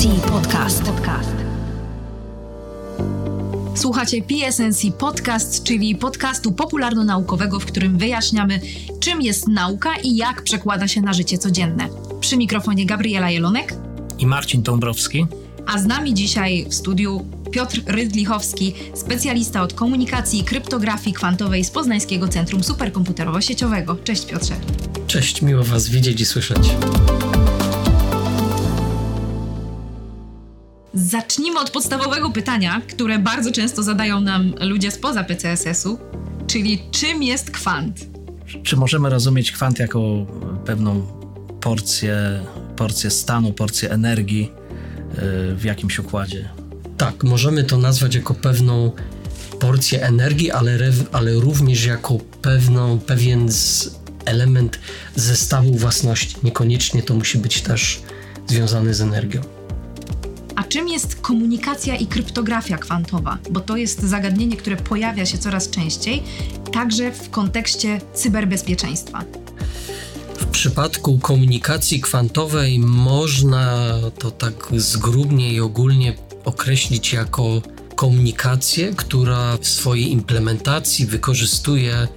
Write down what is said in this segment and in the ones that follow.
PSNC Podcast. Słuchacie PSNC Podcast, czyli podcastu popularno-naukowego, w którym wyjaśniamy, czym jest nauka i jak przekłada się na życie codzienne. Przy mikrofonie Gabriela Jelonek i Marcin Dąbrowski. A z nami dzisiaj w studiu Piotr Rydlichowski, specjalista od komunikacji i kryptografii kwantowej z Poznańskiego Centrum Superkomputerowo-Sieciowego. Cześć Piotrze. Cześć, miło Was widzieć i słyszeć. Zacznijmy od podstawowego pytania, które bardzo często zadają nam ludzie spoza PCSS-u, czyli czym jest kwant? Czy możemy rozumieć kwant jako pewną porcję, porcję stanu, porcję energii y, w jakimś układzie? Tak, możemy to nazwać jako pewną porcję energii, ale, ale również jako pewną, pewien element zestawu własności. Niekoniecznie to musi być też związany z energią. Czym jest komunikacja i kryptografia kwantowa? Bo to jest zagadnienie, które pojawia się coraz częściej, także w kontekście cyberbezpieczeństwa. W przypadku komunikacji kwantowej można to tak zgrubnie i ogólnie określić jako komunikację, która w swojej implementacji wykorzystuje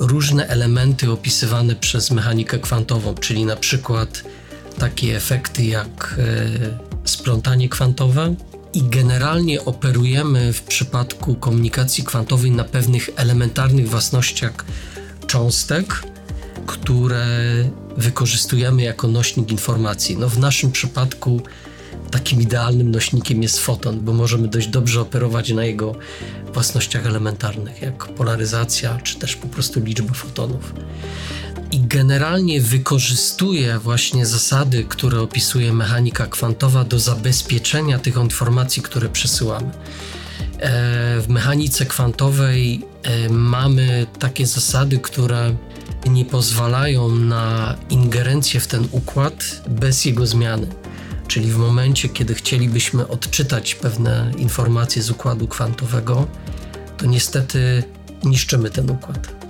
różne elementy opisywane przez mechanikę kwantową, czyli na przykład takie efekty jak e, splątanie kwantowe i generalnie operujemy w przypadku komunikacji kwantowej na pewnych elementarnych własnościach cząstek, które wykorzystujemy jako nośnik informacji. No w naszym przypadku takim idealnym nośnikiem jest foton, bo możemy dość dobrze operować na jego własnościach elementarnych, jak polaryzacja, czy też po prostu liczba fotonów i generalnie wykorzystuje właśnie zasady, które opisuje mechanika kwantowa do zabezpieczenia tych informacji, które przesyłamy. E, w mechanice kwantowej e, mamy takie zasady, które nie pozwalają na ingerencję w ten układ bez jego zmiany. Czyli w momencie, kiedy chcielibyśmy odczytać pewne informacje z układu kwantowego, to niestety niszczymy ten układ.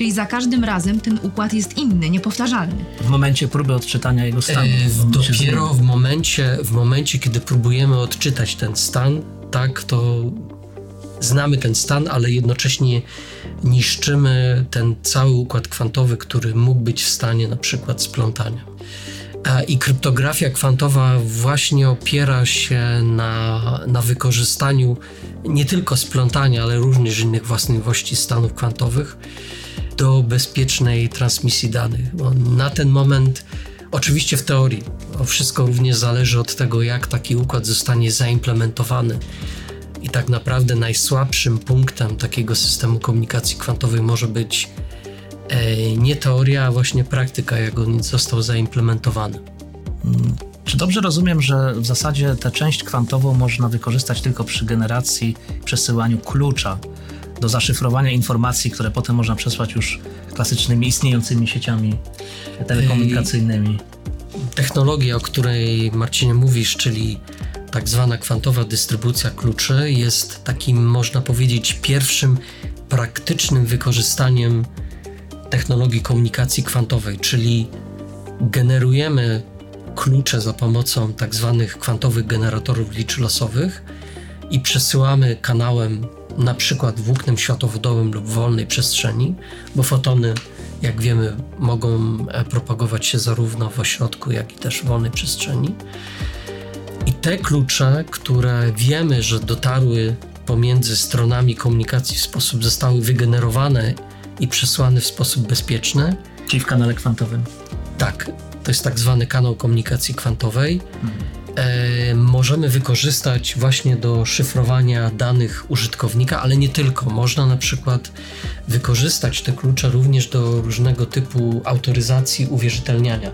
Czyli za każdym razem ten układ jest inny, niepowtarzalny. W momencie próby odczytania jego stanu. E, dopiero w momencie, w momencie, kiedy próbujemy odczytać ten stan, tak, to znamy ten stan, ale jednocześnie niszczymy ten cały układ kwantowy, który mógł być w stanie na przykład splątania. I kryptografia kwantowa właśnie opiera się na, na wykorzystaniu nie tylko splątania, ale również innych własności stanów kwantowych do bezpiecznej transmisji danych. Bo na ten moment, oczywiście w teorii, wszystko również zależy od tego, jak taki układ zostanie zaimplementowany. I tak naprawdę najsłabszym punktem takiego systemu komunikacji kwantowej może być e, nie teoria, a właśnie praktyka, jak on został zaimplementowany. Hmm. Czy dobrze rozumiem, że w zasadzie tę część kwantową można wykorzystać tylko przy generacji, przesyłaniu klucza do zaszyfrowania informacji, które potem można przesłać już klasycznymi istniejącymi sieciami telekomunikacyjnymi. Technologia, o której Marcinie mówisz, czyli tak zwana kwantowa dystrybucja kluczy, jest takim, można powiedzieć, pierwszym praktycznym wykorzystaniem technologii komunikacji kwantowej, czyli generujemy klucze za pomocą tak zwanych kwantowych generatorów liczb losowych i przesyłamy kanałem na przykład włóknem światłowodowym lub wolnej przestrzeni, bo fotony, jak wiemy, mogą e, propagować się zarówno w ośrodku, jak i też w wolnej przestrzeni. I te klucze, które wiemy, że dotarły pomiędzy stronami komunikacji w sposób, zostały wygenerowane i przesłane w sposób bezpieczny. Czyli w kanale kwantowym. Tak, to jest tak zwany kanał komunikacji kwantowej. Mhm możemy wykorzystać właśnie do szyfrowania danych użytkownika, ale nie tylko. Można na przykład wykorzystać te klucze również do różnego typu autoryzacji uwierzytelniania,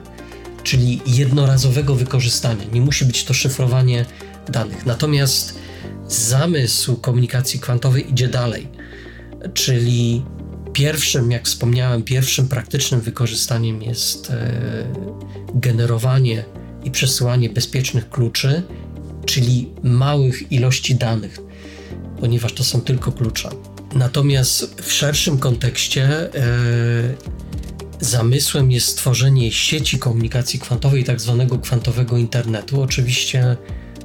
czyli jednorazowego wykorzystania. Nie musi być to szyfrowanie danych. Natomiast zamysł komunikacji kwantowej idzie dalej, czyli pierwszym, jak wspomniałem, pierwszym praktycznym wykorzystaniem jest e, generowanie i przesyłanie bezpiecznych kluczy, czyli małych ilości danych, ponieważ to są tylko klucze. Natomiast w szerszym kontekście e, zamysłem jest stworzenie sieci komunikacji kwantowej, tak zwanego kwantowego internetu. Oczywiście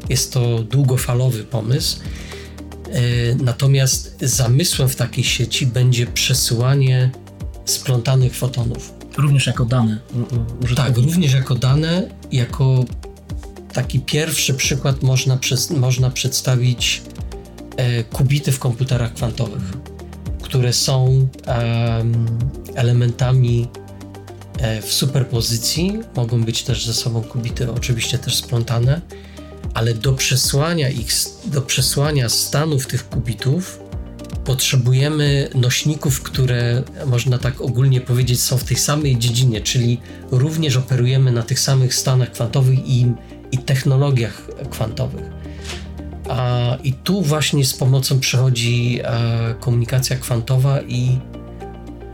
Jest to długofalowy pomysł. E, natomiast zamysłem w takiej sieci będzie przesyłanie splątanych fotonów. Również jako dane. Tak, również jako dane, jako taki pierwszy przykład można, przez, można przedstawić e, kubity w komputerach kwantowych, które są e, elementami e, w superpozycji, mogą być też ze sobą kubity oczywiście też splątane, ale do przesłania ich, do przesłania stanów tych kubitów potrzebujemy nośników, które można tak ogólnie powiedzieć są w tej samej dziedzinie, czyli również operujemy na tych samych stanach kwantowych i, i technologiach kwantowych. A, I tu właśnie z pomocą przychodzi e, komunikacja kwantowa i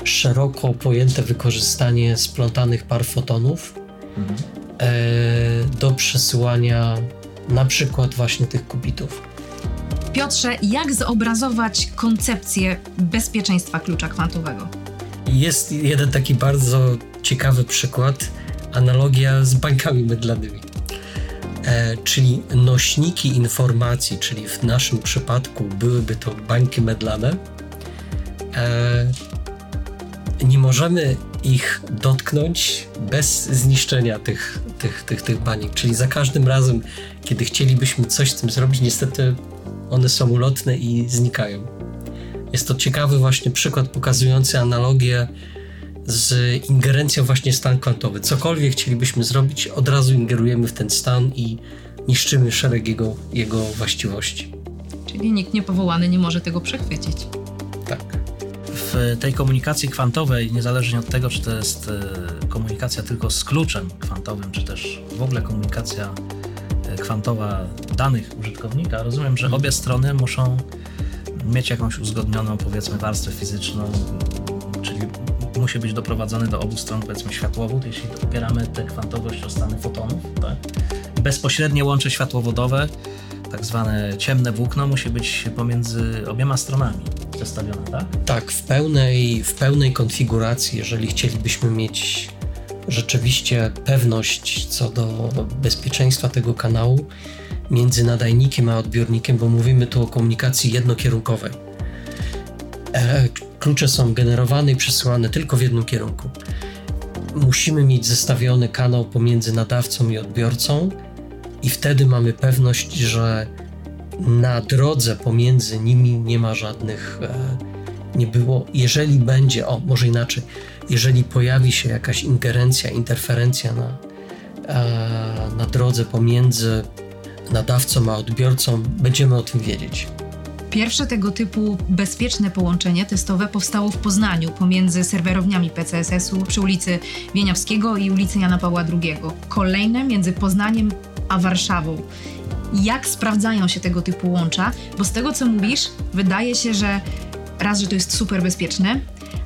szeroko pojęte wykorzystanie splątanych par fotonów mhm. e, do przesyłania na przykład właśnie tych kubitów. Piotrze, jak zobrazować koncepcję bezpieczeństwa klucza kwantowego? Jest jeden taki bardzo ciekawy przykład, analogia z bańkami mydlanymi. E, czyli nośniki informacji, czyli w naszym przypadku byłyby to bańki mydlane. E, nie możemy ich dotknąć bez zniszczenia tych, tych, tych, tych baniek. Czyli za każdym razem, kiedy chcielibyśmy coś z tym zrobić, niestety one są ulotne i znikają. Jest to ciekawy właśnie przykład pokazujący analogię z ingerencją właśnie w stan kwantowy. Cokolwiek chcielibyśmy zrobić, od razu ingerujemy w ten stan i niszczymy szereg jego, jego właściwości. Czyli nikt niepowołany nie może tego przechwycić. Tak. W tej komunikacji kwantowej, niezależnie od tego, czy to jest e, komunikacja tylko z kluczem kwantowym, czy też w ogóle komunikacja kwantowa danych użytkownika, rozumiem, że obie strony muszą mieć jakąś uzgodnioną, powiedzmy, warstwę fizyczną, czyli musi być doprowadzony do obu stron, powiedzmy, światłowód, jeśli opieramy tę kwantowość o stany fotonów, tak? Bezpośrednie łącze światłowodowe, tak zwane ciemne włókno, musi być pomiędzy obiema stronami zestawione, tak? Tak, w pełnej, w pełnej konfiguracji, jeżeli chcielibyśmy mieć rzeczywiście pewność co do bezpieczeństwa tego kanału między nadajnikiem a odbiornikiem, bo mówimy tu o komunikacji jednokierunkowej. E, klucze są generowane i przesyłane tylko w jednym kierunku. Musimy mieć zestawiony kanał pomiędzy nadawcą i odbiorcą, i wtedy mamy pewność, że na drodze pomiędzy nimi nie ma żadnych, e, nie było. Jeżeli będzie, o może inaczej, jeżeli pojawi się jakaś ingerencja, interferencja na, na drodze pomiędzy nadawcą a odbiorcą, będziemy o tym wiedzieć. Pierwsze tego typu bezpieczne połączenie testowe powstało w Poznaniu pomiędzy serwerowniami PCSS-u przy ulicy Wieniawskiego i ulicy Jana Pawła II. Kolejne między Poznaniem a Warszawą. Jak sprawdzają się tego typu łącza? Bo z tego co mówisz, wydaje się, że raz, że to jest super bezpieczne,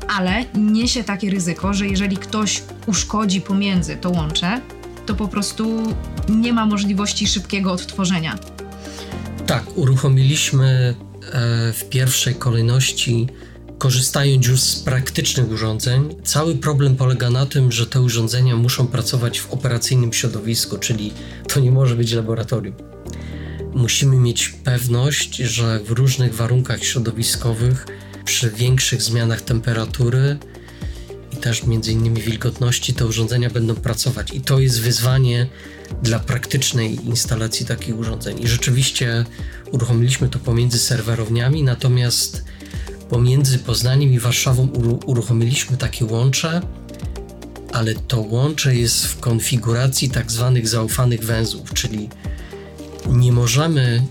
ale niesie takie ryzyko, że jeżeli ktoś uszkodzi pomiędzy to łącze, to po prostu nie ma możliwości szybkiego odtworzenia. Tak, uruchomiliśmy e, w pierwszej kolejności, korzystając już z praktycznych urządzeń. Cały problem polega na tym, że te urządzenia muszą pracować w operacyjnym środowisku, czyli to nie może być laboratorium. Musimy mieć pewność, że w różnych warunkach środowiskowych przy większych zmianach temperatury i też między innymi wilgotności te urządzenia będą pracować. I to jest wyzwanie dla praktycznej instalacji takich urządzeń. I rzeczywiście uruchomiliśmy to pomiędzy serwerowniami, natomiast pomiędzy Poznaniem i Warszawą uruchomiliśmy takie łącze, ale to łącze jest w konfiguracji tak zwanych zaufanych węzłów, czyli nie możemy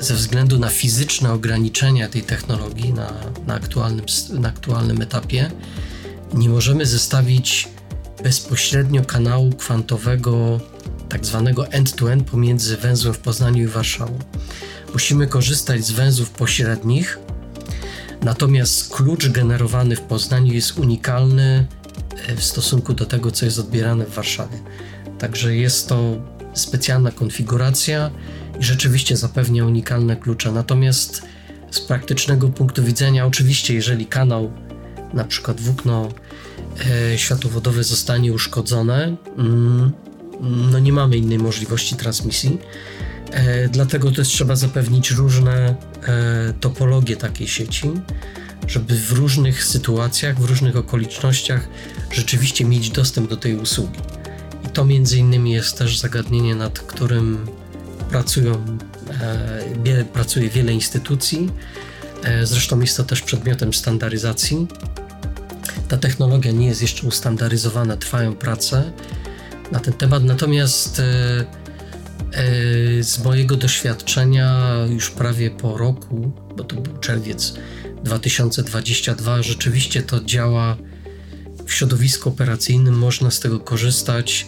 ze względu na fizyczne ograniczenia tej technologii na, na, aktualnym, na aktualnym etapie, nie możemy zestawić bezpośrednio kanału kwantowego, tak zwanego end-to-end pomiędzy węzłem w Poznaniu i Warszawą. Musimy korzystać z węzłów pośrednich, natomiast klucz generowany w Poznaniu jest unikalny e, w stosunku do tego, co jest odbierane w Warszawie. Także jest to specjalna konfiguracja i rzeczywiście zapewnia unikalne klucze. Natomiast z praktycznego punktu widzenia, oczywiście, jeżeli kanał, na przykład włókno e, światłowodowe zostanie uszkodzone, mm, no nie mamy innej możliwości transmisji. E, dlatego też trzeba zapewnić różne e, topologie takiej sieci, żeby w różnych sytuacjach, w różnych okolicznościach rzeczywiście mieć dostęp do tej usługi. I to między innymi jest też zagadnienie, nad którym pracują, e, pracuje wiele instytucji. E, zresztą jest to też przedmiotem standaryzacji. Ta technologia nie jest jeszcze ustandaryzowana, trwają prace na ten temat, natomiast e, z mojego doświadczenia już prawie po roku, bo to był czerwiec 2022, rzeczywiście to działa w środowisku operacyjnym, można z tego korzystać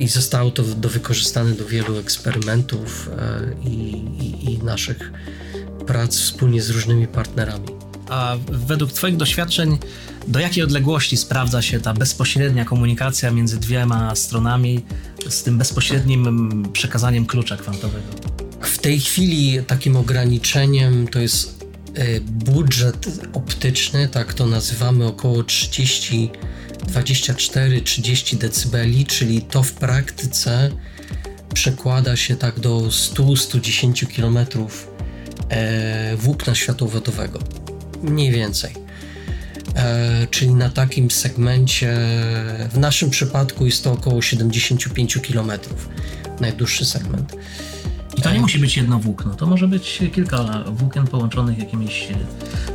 i zostało to do wykorzystane do wielu eksperymentów e, i, i, i naszych prac wspólnie z różnymi partnerami. A według Twoich doświadczeń, do jakiej odległości sprawdza się ta bezpośrednia komunikacja między dwiema stronami z tym bezpośrednim przekazaniem klucza kwantowego? W tej chwili takim ograniczeniem to jest e, budżet optyczny, tak to nazywamy, około 30 24-30 dB, czyli to w praktyce przekłada się tak do 100-110 km e, włókna światłowodowego. Mniej więcej. E, czyli na takim segmencie, w naszym przypadku jest to około 75 km, najdłuższy segment. I to nie musi być jedno włókno, to może być kilka włókien połączonych jakimiś,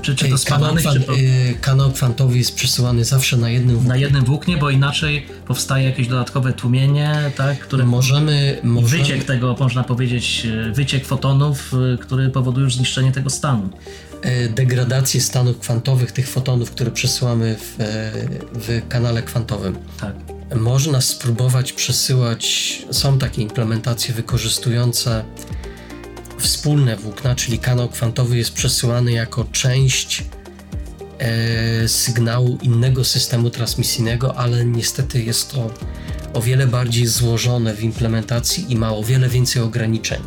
czy, czy to spadanych, kanał, czy to... Y, kanał kwantowy jest przesyłany zawsze na jednym włóknie. Na jednym włóknie, bo inaczej powstaje jakieś dodatkowe tłumienie, tak, które... Możemy... możemy... Wyciek tego, można powiedzieć, wyciek fotonów, który powoduje już zniszczenie tego stanu degradację stanów kwantowych, tych fotonów, które przesyłamy w, w kanale kwantowym. Tak. Można spróbować przesyłać, są takie implementacje wykorzystujące wspólne włókna, czyli kanał kwantowy jest przesyłany jako część e, sygnału innego systemu transmisyjnego, ale niestety jest to o wiele bardziej złożone w implementacji i ma o wiele więcej ograniczeń.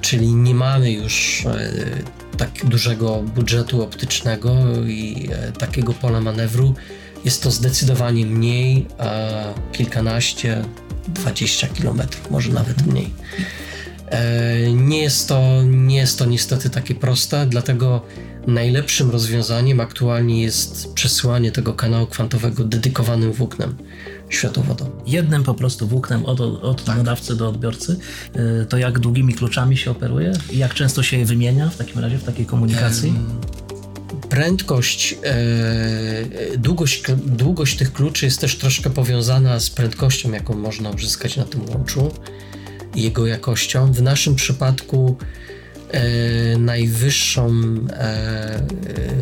Czyli nie mamy już e, tak dużego budżetu optycznego i e, takiego pola manewru, jest to zdecydowanie mniej, kilkanaście, dwadzieścia kilometrów, może nawet mniej. E, nie jest, to, nie jest to niestety takie proste, dlatego najlepszym rozwiązaniem aktualnie jest przesyłanie tego kanału kwantowego dedykowanym włóknem światłowodowym. Jednym po prostu włóknem od, od tak. nadawcy do odbiorcy. E, to jak długimi kluczami się operuje? I jak często się je wymienia w takim razie w takiej komunikacji? Prędkość, e, długość, długość tych kluczy jest też troszkę powiązana z prędkością, jaką można uzyskać na tym łączu i jego jakością. W naszym przypadku e, najwyższą, e,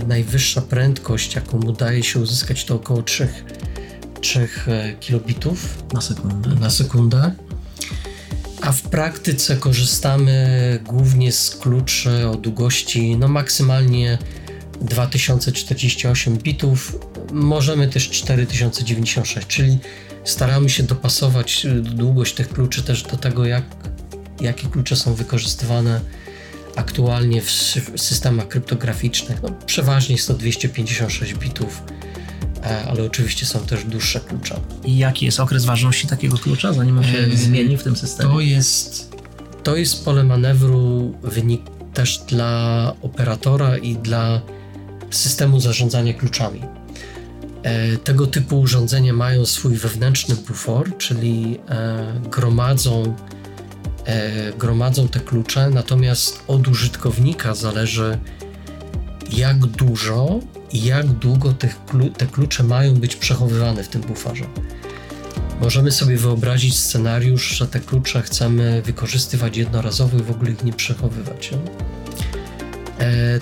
najwyższa prędkość, jaką udaje się uzyskać, to około 3, 3 kilobitów na sekundę. Na sekundę. A w praktyce korzystamy głównie z kluczy o długości no maksymalnie 2048 bitów, możemy też 4096, czyli staramy się dopasować długość tych kluczy też do tego, jak, jakie klucze są wykorzystywane aktualnie w systemach kryptograficznych. No, przeważnie jest to 256 bitów, e, ale oczywiście są też dłuższe klucze. I jaki jest okres ważności takiego klucza, zanim on się e, zmieni w tym systemie? To jest, to jest pole manewru, wynik też dla operatora i dla systemu zarządzania kluczami. E, tego typu urządzenia mają swój wewnętrzny bufor, czyli e, gromadzą, e, gromadzą te klucze, natomiast od użytkownika zależy, jak dużo i jak długo te klucze mają być przechowywane w tym buforze. Możemy sobie wyobrazić scenariusz, że te klucze chcemy wykorzystywać jednorazowo i w ogóle ich nie przechowywać.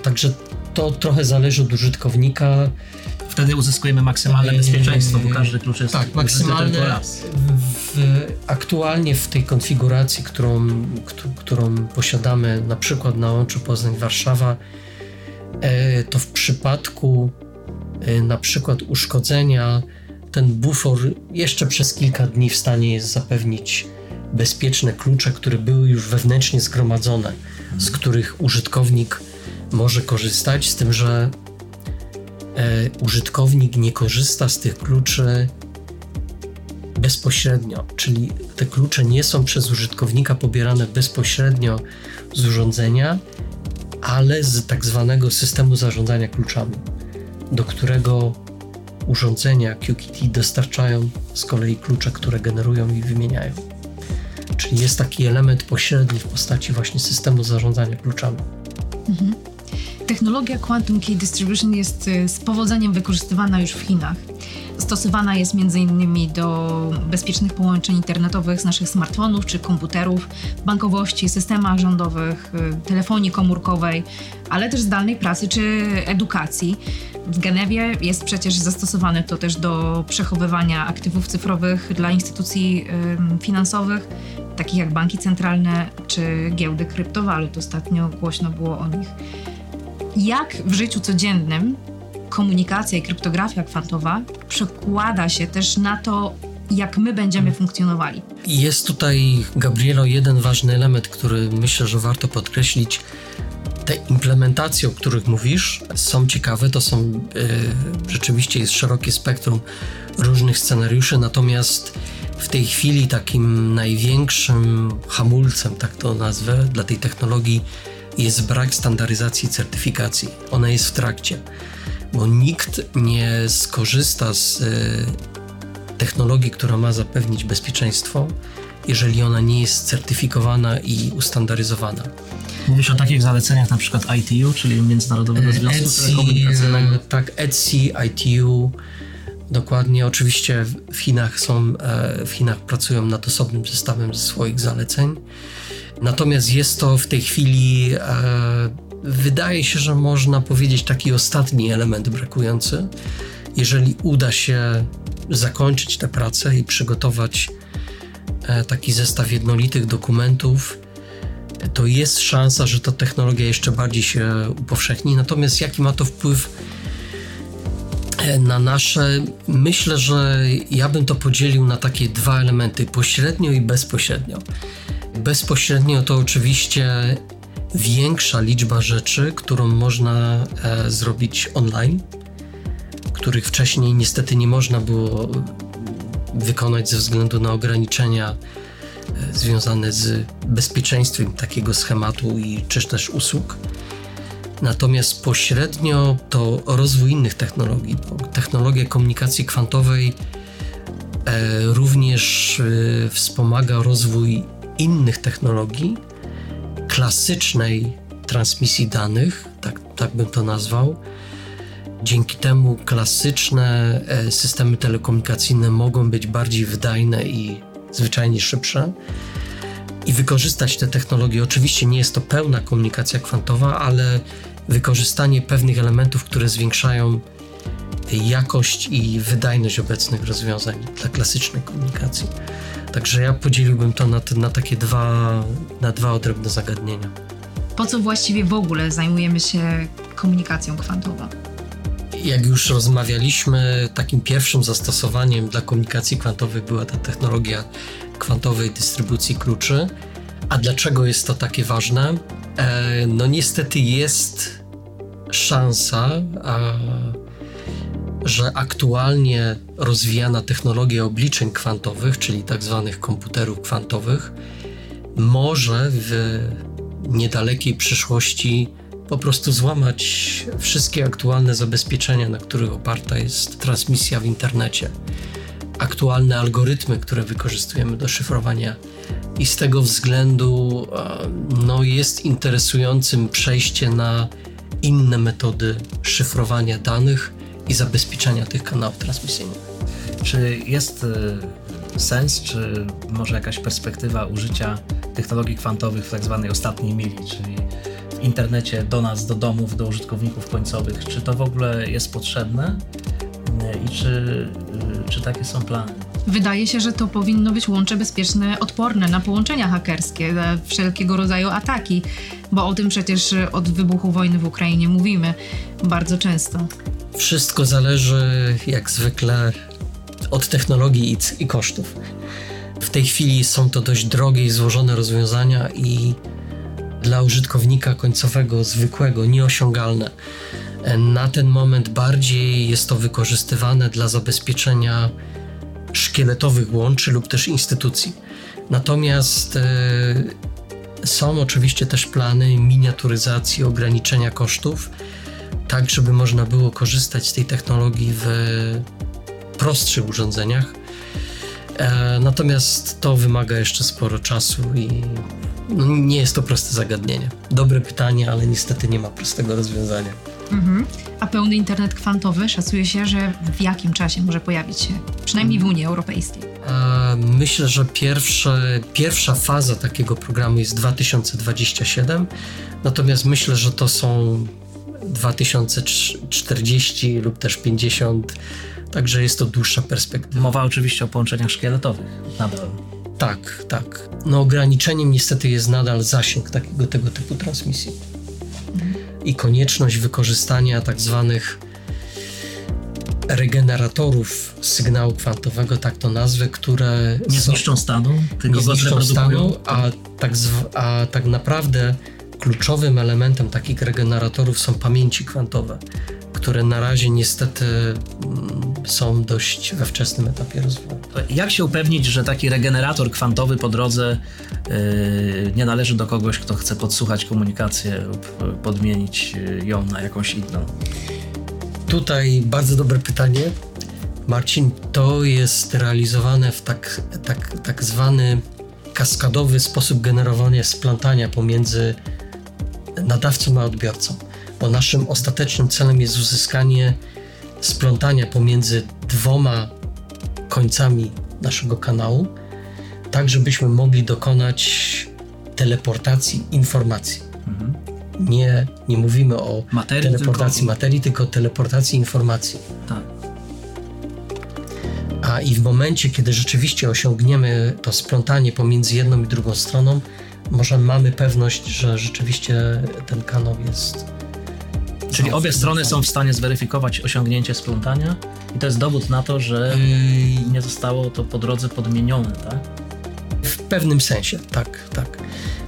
także to trochę zależy od użytkownika. Wtedy uzyskujemy maksymalne bezpieczeństwo, bo każdy klucz jest tak, maksymalne tylko raz. W, aktualnie w tej konfiguracji, którą, którą posiadamy na przykład na łączu Poznań-Warszawa, e, to w przypadku e, na przykład uszkodzenia ten bufor jeszcze przez kilka dni w stanie jest zapewnić bezpieczne klucze, które były już wewnętrznie zgromadzone, z których użytkownik może korzystać, z tym, że e, użytkownik nie korzysta z tych kluczy bezpośrednio, czyli te klucze nie są przez użytkownika pobierane bezpośrednio z urządzenia, ale z tak zwanego systemu zarządzania kluczami, do którego urządzenia QKT dostarczają z kolei klucze, które generują i wymieniają. Czyli jest taki element pośredni w postaci właśnie systemu zarządzania kluczami. Mhm. Technologia Quantum Key Distribution jest y, z powodzeniem wykorzystywana już w Chinach. Stosowana jest m.in. do bezpiecznych połączeń internetowych z naszych smartfonów czy komputerów, bankowości, systemach rządowych, y, telefonii komórkowej, ale też zdalnej pracy czy edukacji. W Genewie jest przecież zastosowane to też do przechowywania aktywów cyfrowych dla instytucji finansowych, takich jak banki centralne czy giełdy kryptowalut. Ostatnio głośno było o nich. Jak w życiu codziennym komunikacja i kryptografia kwantowa przekłada się też na to, jak my będziemy funkcjonowali. Jest tutaj, Gabrielo, jeden ważny element, który myślę, że warto podkreślić. Te implementacje, o których mówisz, są ciekawe, to są yy, rzeczywiście jest szerokie spektrum różnych scenariuszy, natomiast w tej chwili takim największym hamulcem, tak to nazwę, dla tej technologii jest brak standaryzacji certyfikacji. Ona jest w trakcie bo nikt nie skorzysta z e, technologii, która ma zapewnić bezpieczeństwo, jeżeli ona nie jest certyfikowana i ustandaryzowana. Mówisz o takich zaleceniach na przykład ITU, czyli Międzynarodowego Związku ETSI, Telekomunikacyjnego. Tak, ETSI, ITU, dokładnie. Oczywiście w Chinach są, e, w Chinach pracują nad osobnym zestawem swoich zaleceń. Natomiast jest to w tej chwili e, wydaje się, że można powiedzieć taki ostatni element brakujący. Jeżeli uda się zakończyć tę pracę i przygotować e, taki zestaw jednolitych dokumentów, to jest szansa, że ta technologia jeszcze bardziej się upowszechni. Natomiast jaki ma to wpływ e, na nasze, myślę, że ja bym to podzielił na takie dwa elementy: pośrednio i bezpośrednio. Bezpośrednio to oczywiście większa liczba rzeczy, którą można e, zrobić online, których wcześniej niestety nie można było wykonać ze względu na ograniczenia e, związane z bezpieczeństwem takiego schematu i czy też usług. Natomiast pośrednio to rozwój innych technologii, technologia komunikacji kwantowej e, również e, wspomaga rozwój innych technologii, klasycznej transmisji danych, tak, tak bym to nazwał. Dzięki temu klasyczne e, systemy telekomunikacyjne mogą być bardziej wydajne i zwyczajnie szybsze i wykorzystać te technologie. Oczywiście nie jest to pełna komunikacja kwantowa, ale wykorzystanie pewnych elementów, które zwiększają jakość i wydajność obecnych rozwiązań dla klasycznej komunikacji. Także ja podzieliłbym to na, na takie dwa, na dwa odrębne zagadnienia. Po co właściwie w ogóle zajmujemy się komunikacją kwantową? Jak już rozmawialiśmy, takim pierwszym zastosowaniem dla komunikacji kwantowej była ta technologia kwantowej dystrybucji kluczy. A dlaczego jest to takie ważne? E, no niestety jest szansa, a że aktualnie rozwijana technologia obliczeń kwantowych, czyli tak zwanych komputerów kwantowych, może w niedalekiej przyszłości po prostu złamać wszystkie aktualne zabezpieczenia, na których oparta jest transmisja w internecie. Aktualne algorytmy, które wykorzystujemy do szyfrowania. I z tego względu no, jest interesującym przejście na inne metody szyfrowania danych, i zabezpieczenia tych kanałów transmisyjnych. Czy jest y, sens, czy może jakaś perspektywa użycia technologii kwantowych w tak zwanej ostatniej mili, czyli w internecie do nas, do domów, do użytkowników końcowych? Czy to w ogóle jest potrzebne y, i czy, y, czy takie są plany? Wydaje się, że to powinno być łącze bezpieczne, odporne na połączenia hakerskie, na wszelkiego rodzaju ataki, bo o tym przecież od wybuchu wojny w Ukrainie mówimy bardzo często. Wszystko zależy, jak zwykle, od technologii i, i kosztów. W tej chwili są to dość drogie i złożone rozwiązania i dla użytkownika końcowego, zwykłego, nieosiągalne. Na ten moment bardziej jest to wykorzystywane dla zabezpieczenia szkieletowych łączy lub też instytucji. Natomiast e, są oczywiście też plany miniaturyzacji, ograniczenia kosztów, tak żeby można było korzystać z tej technologii w prostszych urządzeniach. E, natomiast to wymaga jeszcze sporo czasu i nie jest to proste zagadnienie. Dobre pytanie, ale niestety nie ma prostego rozwiązania. Mhm. A pełny internet kwantowy szacuje się, że w jakim czasie może pojawić się, przynajmniej w Unii Europejskiej? A myślę, że pierwsze, pierwsza faza takiego programu jest 2027, natomiast myślę, że to są 2040 lub też 50, także jest to dłuższa perspektywa. Mowa oczywiście o połączeniach szkieletowych nadal. Tak, tak. No ograniczeniem niestety jest nadal zasięg takiego tego typu transmisji. I konieczność wykorzystania tak zwanych regeneratorów sygnału kwantowego, tak to nazwę, które nie zniszczą stanu, tylko nie zniszczą stanu, a tak, a tak naprawdę kluczowym elementem takich regeneratorów są pamięci kwantowe, które na razie niestety mm, są dość we wczesnym etapie rozwoju. Jak się upewnić, że taki regenerator kwantowy po drodze yy, nie należy do kogoś, kto chce podsłuchać komunikację lub podmienić yy, ją na jakąś inną? Tutaj bardzo dobre pytanie. Marcin, to jest realizowane w tak, tak, tak zwany kaskadowy sposób generowania splątania pomiędzy nadawcą a odbiorcą, bo naszym ostatecznym celem jest uzyskanie splątania pomiędzy dwoma końcami naszego kanału, tak żebyśmy mogli dokonać teleportacji informacji. Mhm. Nie, nie mówimy o materii, teleportacji tylko... materii, tylko teleportacji informacji. Tak. A i w momencie, kiedy rzeczywiście osiągniemy to splątanie pomiędzy jedną i drugą stroną, może mamy pewność, że rzeczywiście ten kanał jest. Czyli obie strony są w stanie zweryfikować osiągnięcie splątania i to jest dowód na to, że nie zostało to po drodze podmienione, tak? W pewnym sensie, tak, tak.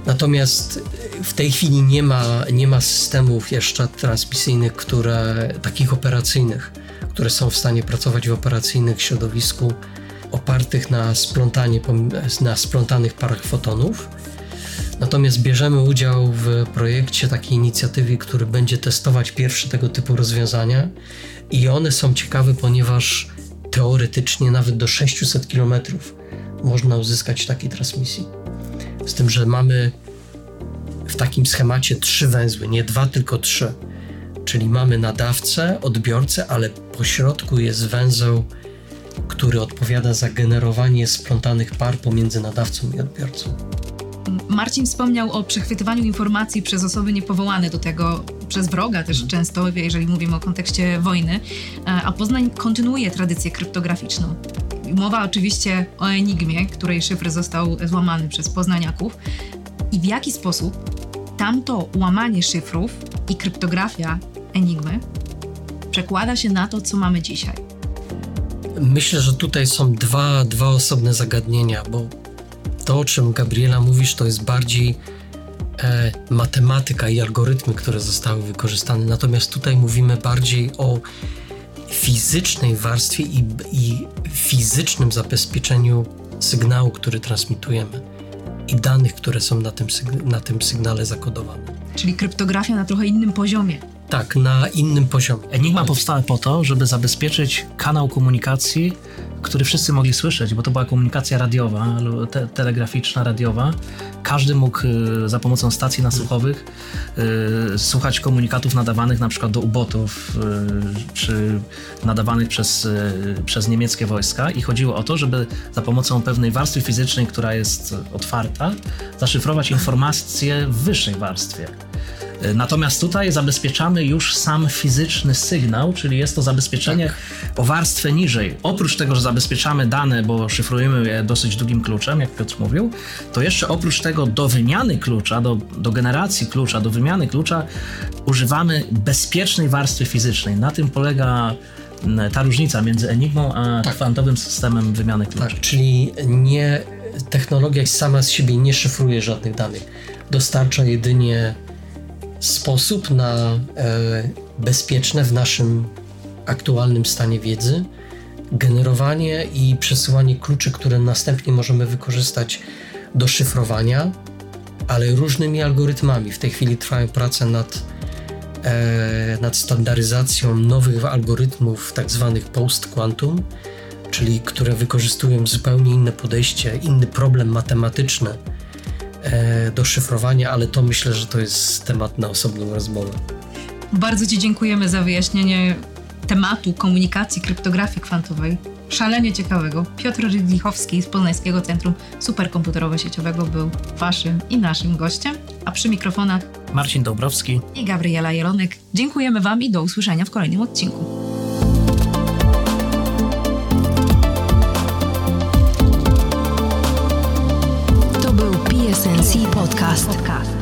Natomiast w tej chwili nie ma, nie ma systemów jeszcze transmisyjnych, które, takich operacyjnych, które są w stanie pracować w operacyjnych środowisku opartych na, splątanie, na splątanych parach fotonów Natomiast bierzemy udział w projekcie takiej inicjatywy, który będzie testować pierwsze tego typu rozwiązania i one są ciekawe, ponieważ teoretycznie nawet do 600 km można uzyskać takiej transmisji. Z tym, że mamy w takim schemacie trzy węzły, nie dwa, tylko trzy. Czyli mamy nadawcę, odbiorcę, ale po środku jest węzeł, który odpowiada za generowanie splątanych par pomiędzy nadawcą i odbiorcą. Marcin wspomniał o przechwytywaniu informacji przez osoby niepowołane do tego, przez wroga też mhm. często, jeżeli mówimy o kontekście wojny, e, a Poznań kontynuuje tradycję kryptograficzną. Mowa oczywiście o Enigmie, której szyfr został złamany przez poznaniaków. I w jaki sposób tamto łamanie szyfrów i kryptografia Enigmy przekłada się na to, co mamy dzisiaj? Myślę, że tutaj są dwa, dwa osobne zagadnienia, bo to, o czym Gabriela mówisz, to jest bardziej e, matematyka i algorytmy, które zostały wykorzystane. Natomiast tutaj mówimy bardziej o fizycznej warstwie i, i fizycznym zabezpieczeniu sygnału, który transmitujemy i danych, które są na tym, na tym sygnale zakodowane. Czyli kryptografia na trochę innym poziomie. Tak, na innym poziomie. Enigma powstała po to, żeby zabezpieczyć kanał komunikacji, który wszyscy mogli słyszeć, bo to była komunikacja radiowa, te, telegraficzna, radiowa. Każdy mógł y, za pomocą stacji nasłuchowych y, słuchać komunikatów nadawanych na przykład do ubotów, y, czy nadawanych przez, przez niemieckie wojska i chodziło o to, żeby za pomocą pewnej warstwy fizycznej, która jest otwarta, zaszyfrować informacje w wyższej warstwie. Natomiast tutaj zabezpieczamy już sam fizyczny sygnał, czyli jest to zabezpieczenie tak. o warstwę niżej. Oprócz tego, że zabezpieczamy dane, bo szyfrujemy je dosyć długim kluczem, jak Piotr mówił, to jeszcze oprócz tego do wymiany klucza, do, do generacji klucza, do wymiany klucza używamy bezpiecznej warstwy fizycznej. Na tym polega ta różnica między Enigmą a tak. kwantowym systemem wymiany klucza. Tak, czyli nie technologia sama z siebie nie szyfruje żadnych danych. Dostarcza jedynie sposób na e, bezpieczne w naszym aktualnym stanie wiedzy generowanie i przesyłanie kluczy, które następnie możemy wykorzystać do szyfrowania, ale różnymi algorytmami. W tej chwili trwają prace nad, e, nad standaryzacją nowych algorytmów, tak zwanych post-quantum, czyli które wykorzystują zupełnie inne podejście, inny problem matematyczny do szyfrowania, ale to myślę, że to jest temat na osobną rozmowę. Bardzo Ci dziękujemy za wyjaśnienie tematu komunikacji kryptografii kwantowej. Szalenie ciekawego. Piotr Rydlichowski z Poznańskiego Centrum Superkomputerowo-Sieciowego był Waszym i naszym gościem, a przy mikrofonach Marcin Dąbrowski i Gabriela Jelonek. Dziękujemy Wam i do usłyszenia w kolejnym odcinku. To był PSNC Podcast.